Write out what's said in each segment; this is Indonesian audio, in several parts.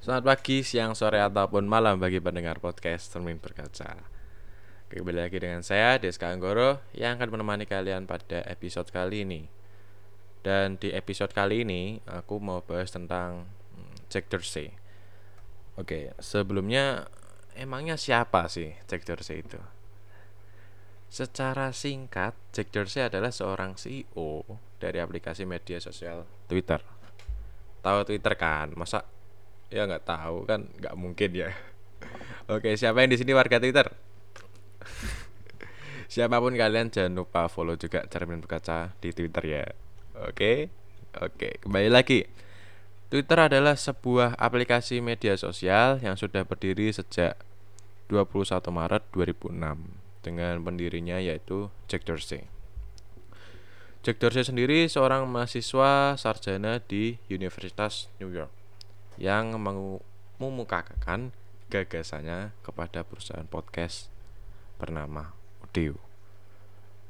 Selamat pagi, siang, sore, ataupun malam bagi pendengar podcast Termin Berkaca Kembali lagi dengan saya, Deska Anggoro Yang akan menemani kalian pada episode kali ini Dan di episode kali ini, aku mau bahas tentang hmm, Jack Dorsey Oke, sebelumnya emangnya siapa sih Jack Dorsey itu? Secara singkat, Jack Dorsey adalah seorang CEO dari aplikasi media sosial Twitter Tahu Twitter kan? Masa ya nggak tahu kan nggak mungkin ya. Oke siapa yang di sini warga twitter? Siapa pun kalian jangan lupa follow juga cermin berkaca di twitter ya. Oke oke kembali lagi. Twitter adalah sebuah aplikasi media sosial yang sudah berdiri sejak 21 Maret 2006 dengan pendirinya yaitu Jack Dorsey. Jack Dorsey sendiri seorang mahasiswa sarjana di Universitas New York yang memukakan gagasannya kepada perusahaan podcast bernama Audio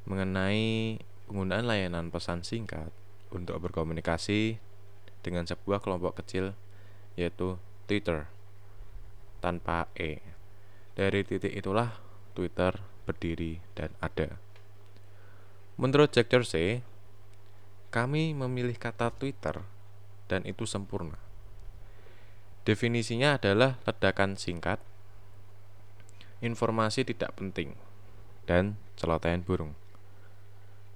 mengenai penggunaan layanan pesan singkat untuk berkomunikasi dengan sebuah kelompok kecil yaitu Twitter tanpa E. Dari titik itulah Twitter berdiri dan ada. Menurut Jack Dorsey, kami memilih kata Twitter dan itu sempurna. Definisinya adalah ledakan singkat, informasi tidak penting, dan celotehan burung.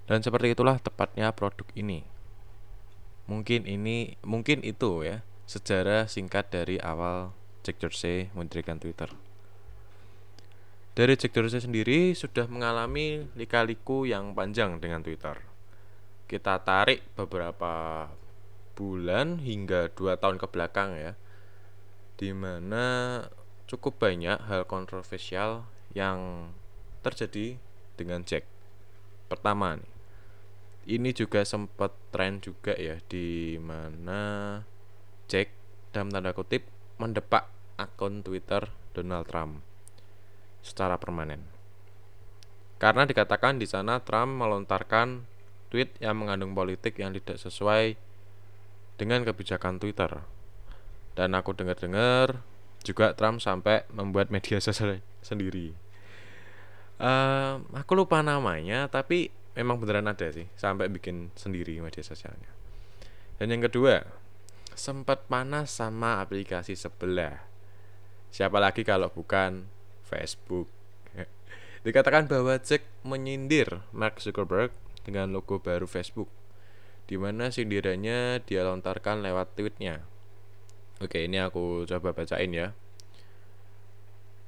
Dan seperti itulah tepatnya produk ini. Mungkin ini, mungkin itu ya, sejarah singkat dari awal Jack Dorsey mendirikan Twitter. Dari Jack Dorsey sendiri sudah mengalami lika-liku yang panjang dengan Twitter. Kita tarik beberapa bulan hingga dua tahun ke belakang ya di mana cukup banyak hal kontroversial yang terjadi dengan Jack. Pertama nih, ini juga sempat tren juga ya di mana Jack dalam tanda kutip mendepak akun Twitter Donald Trump secara permanen. Karena dikatakan di sana Trump melontarkan tweet yang mengandung politik yang tidak sesuai dengan kebijakan Twitter dan aku dengar-dengar juga Trump sampai membuat media sosial sendiri. Uh, aku lupa namanya, tapi memang beneran ada sih sampai bikin sendiri media sosialnya. Dan yang kedua, sempat panas sama aplikasi sebelah. Siapa lagi kalau bukan Facebook? Dikatakan bahwa Jack menyindir Mark Zuckerberg dengan logo baru Facebook, di mana sindirannya dia lontarkan lewat tweetnya Oke, ini aku coba bacain ya.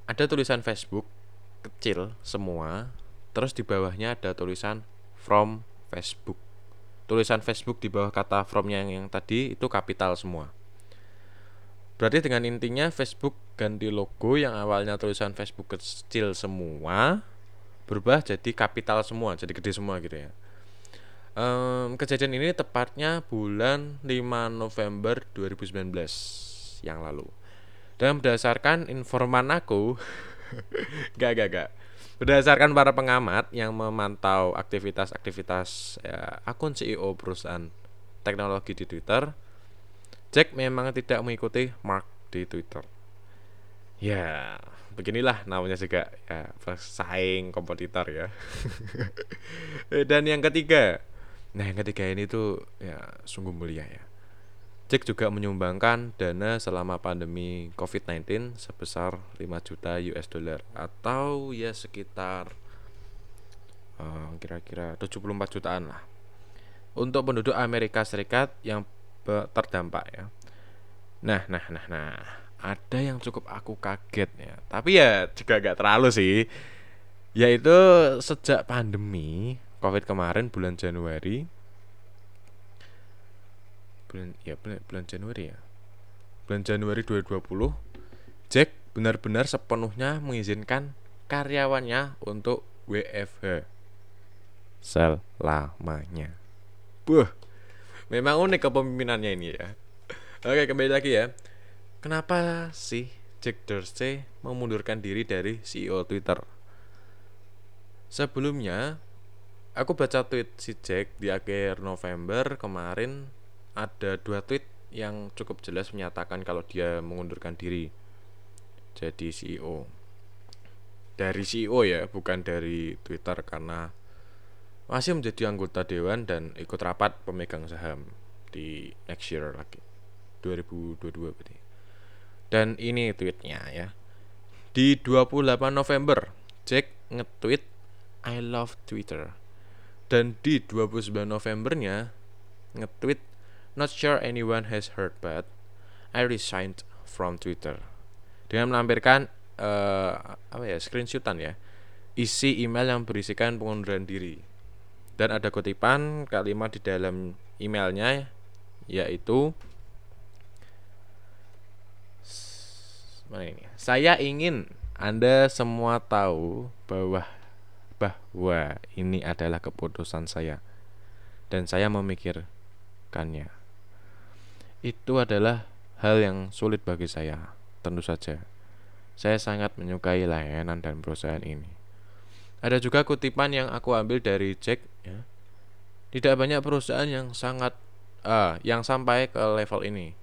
Ada tulisan Facebook kecil semua, terus di bawahnya ada tulisan from Facebook. Tulisan Facebook di bawah kata fromnya yang, yang tadi itu kapital semua. Berarti dengan intinya Facebook ganti logo yang awalnya tulisan Facebook kecil semua berubah jadi kapital semua, jadi gede semua gitu ya. Um, kejadian ini tepatnya bulan 5 November 2019 yang lalu. Dan berdasarkan informan aku, gak gak gak. Berdasarkan para pengamat yang memantau aktivitas-aktivitas ya, akun CEO perusahaan teknologi di Twitter, Jack memang tidak mengikuti Mark di Twitter. Ya, beginilah namanya juga ya pesaing kompetitor ya. Dan yang ketiga, Nah, yang ketiga ini tuh ya sungguh mulia ya. Jack juga menyumbangkan dana selama pandemi COVID-19 sebesar 5 juta US dollar atau ya sekitar uh, kira-kira 74 jutaan lah untuk penduduk Amerika Serikat yang terdampak ya. Nah, nah, nah, nah, ada yang cukup aku kaget ya. Tapi ya juga gak terlalu sih. Yaitu sejak pandemi Covid kemarin bulan Januari bulan ya bulan, Januari ya bulan Januari 2020 Jack benar-benar sepenuhnya mengizinkan karyawannya untuk WFH selamanya. Buh, memang unik kepemimpinannya ini ya. Oke, kembali lagi ya. Kenapa sih Jack Dorsey memundurkan diri dari CEO Twitter? Sebelumnya, Aku baca tweet si Jack di akhir November kemarin ada dua tweet yang cukup jelas menyatakan kalau dia mengundurkan diri. Jadi CEO dari CEO ya bukan dari Twitter karena masih menjadi anggota dewan dan ikut rapat pemegang saham di next year lagi. 2022 berarti. Dan ini tweetnya ya. Di 28 November Jack nge-tweet I love Twitter dan di 29 Novembernya nge-tweet not sure anyone has heard but I resigned from Twitter. Dengan melampirkan uh, apa ya screenshotan ya isi email yang berisikan pengunduran diri. Dan ada kutipan kalimat di dalam emailnya yaitu mana ini? Saya ingin anda semua tahu bahwa bahwa ini adalah keputusan saya dan saya memikirkannya. Itu adalah hal yang sulit bagi saya, tentu saja. Saya sangat menyukai layanan dan perusahaan ini. Ada juga kutipan yang aku ambil dari Jack ya. Tidak banyak perusahaan yang sangat uh, yang sampai ke level ini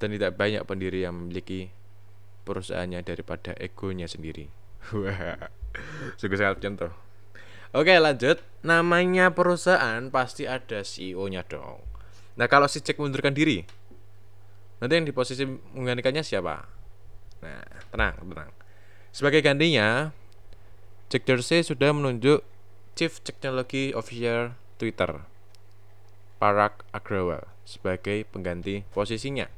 dan tidak banyak pendiri yang memiliki perusahaannya daripada egonya sendiri. Wah. Sungguh sangat contoh. Oke lanjut. Namanya perusahaan pasti ada CEO-nya dong. Nah kalau si Jack mundurkan diri Nanti yang di posisi menggantikannya siapa? Nah tenang tenang. Sebagai gantinya Jack Dorsey sudah menunjuk Chief Technology Officer Twitter Parag Agrawal sebagai pengganti posisinya.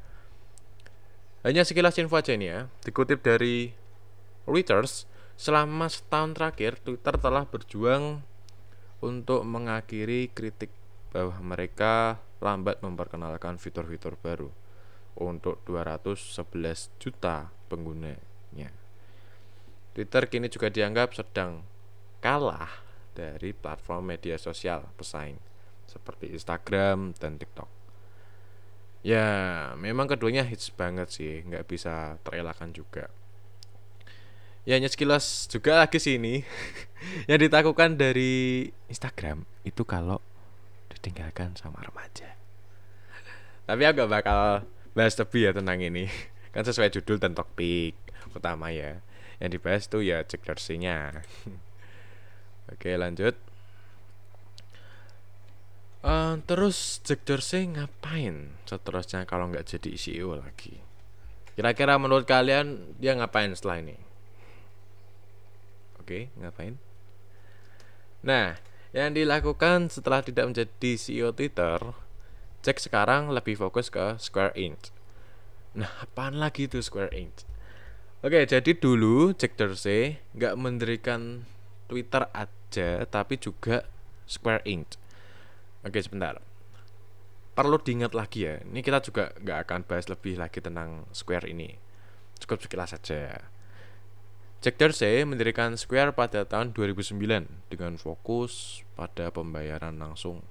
Hanya sekilas info aja ini ya. Dikutip dari Reuters Selama setahun terakhir, Twitter telah berjuang untuk mengakhiri kritik bahwa mereka lambat memperkenalkan fitur-fitur baru untuk 211 juta penggunanya. Twitter kini juga dianggap sedang kalah dari platform media sosial pesaing seperti Instagram dan TikTok. Ya, memang keduanya hits banget sih, nggak bisa terelakkan juga ya hanya sekilas juga lagi sih ini yang ditakutkan dari Instagram itu kalau ditinggalkan sama remaja. Tapi aku gak bakal bahas lebih ya tentang ini. Kan sesuai judul dan topik utama ya. Yang dibahas tuh ya cek nya oke lanjut. Uh, terus Jack Dorsey ngapain? Seterusnya kalau nggak jadi CEO lagi. Kira-kira menurut kalian dia ngapain setelah ini Oke, ngapain? Nah, yang dilakukan setelah tidak menjadi CEO Twitter, Jack sekarang lebih fokus ke Square Inc. Nah, apaan lagi itu Square Inc? Oke, jadi dulu Jack Dorsey nggak mendirikan Twitter aja, tapi juga Square Inc. Oke, sebentar. Perlu diingat lagi ya, ini kita juga nggak akan bahas lebih lagi tentang Square ini. Cukup sekilas saja. Jack Dorsey mendirikan Square pada tahun 2009 dengan fokus pada pembayaran langsung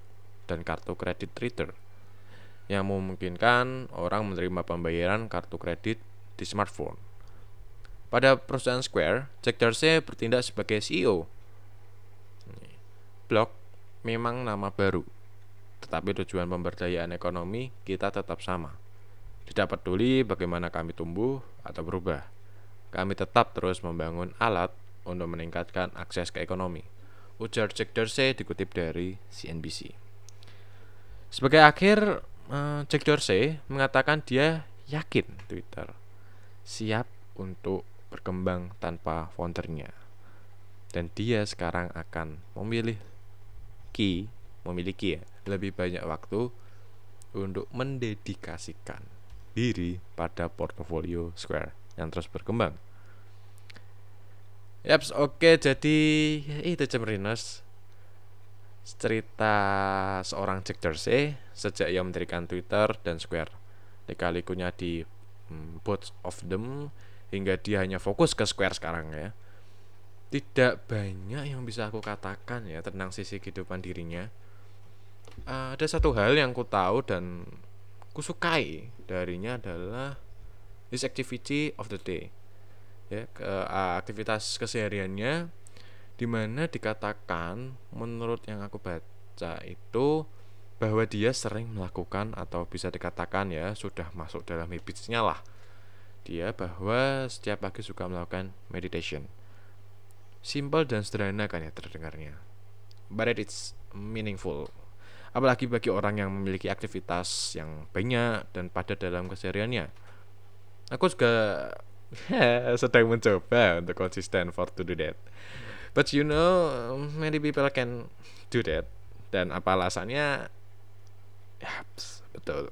dan kartu kredit reader yang memungkinkan orang menerima pembayaran kartu kredit di smartphone. Pada perusahaan Square, Jack Dorsey bertindak sebagai CEO. Blog memang nama baru, tetapi tujuan pemberdayaan ekonomi kita tetap sama. Tidak peduli bagaimana kami tumbuh atau berubah kami tetap terus membangun alat untuk meningkatkan akses ke ekonomi. Ujar Jack Dorsey dikutip dari CNBC. Sebagai akhir, eh, Jack Dorsey mengatakan dia yakin Twitter siap untuk berkembang tanpa foundernya. Dan dia sekarang akan memilih key, memiliki ya, lebih banyak waktu untuk mendedikasikan diri pada portofolio Square yang terus berkembang. Yaps, oke okay, jadi itu Cemrinos cerita seorang Jack Dorsey sejak ia mendirikan Twitter dan Square. Lika-likunya di hmm, both of them hingga dia hanya fokus ke Square sekarang ya. Tidak banyak yang bisa aku katakan ya tentang sisi kehidupan dirinya. Uh, ada satu hal yang ku tahu dan ku sukai darinya adalah his activity of the day. Ya ke aktivitas kesehariannya di mana dikatakan menurut yang aku baca itu bahwa dia sering melakukan atau bisa dikatakan ya sudah masuk dalam habitsnya lah. Dia bahwa setiap pagi suka melakukan meditation. Simple dan sederhana kan ya terdengarnya. But it's meaningful. Apalagi bagi orang yang memiliki aktivitas yang banyak dan padat dalam kesehariannya aku juga sedang mencoba untuk konsisten for to do that. But you know many people can do that. Dan apa alasannya? Ya betul.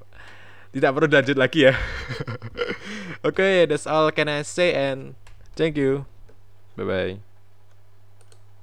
Tidak perlu lanjut lagi ya. Oke okay, that's all can I say and thank you. Bye bye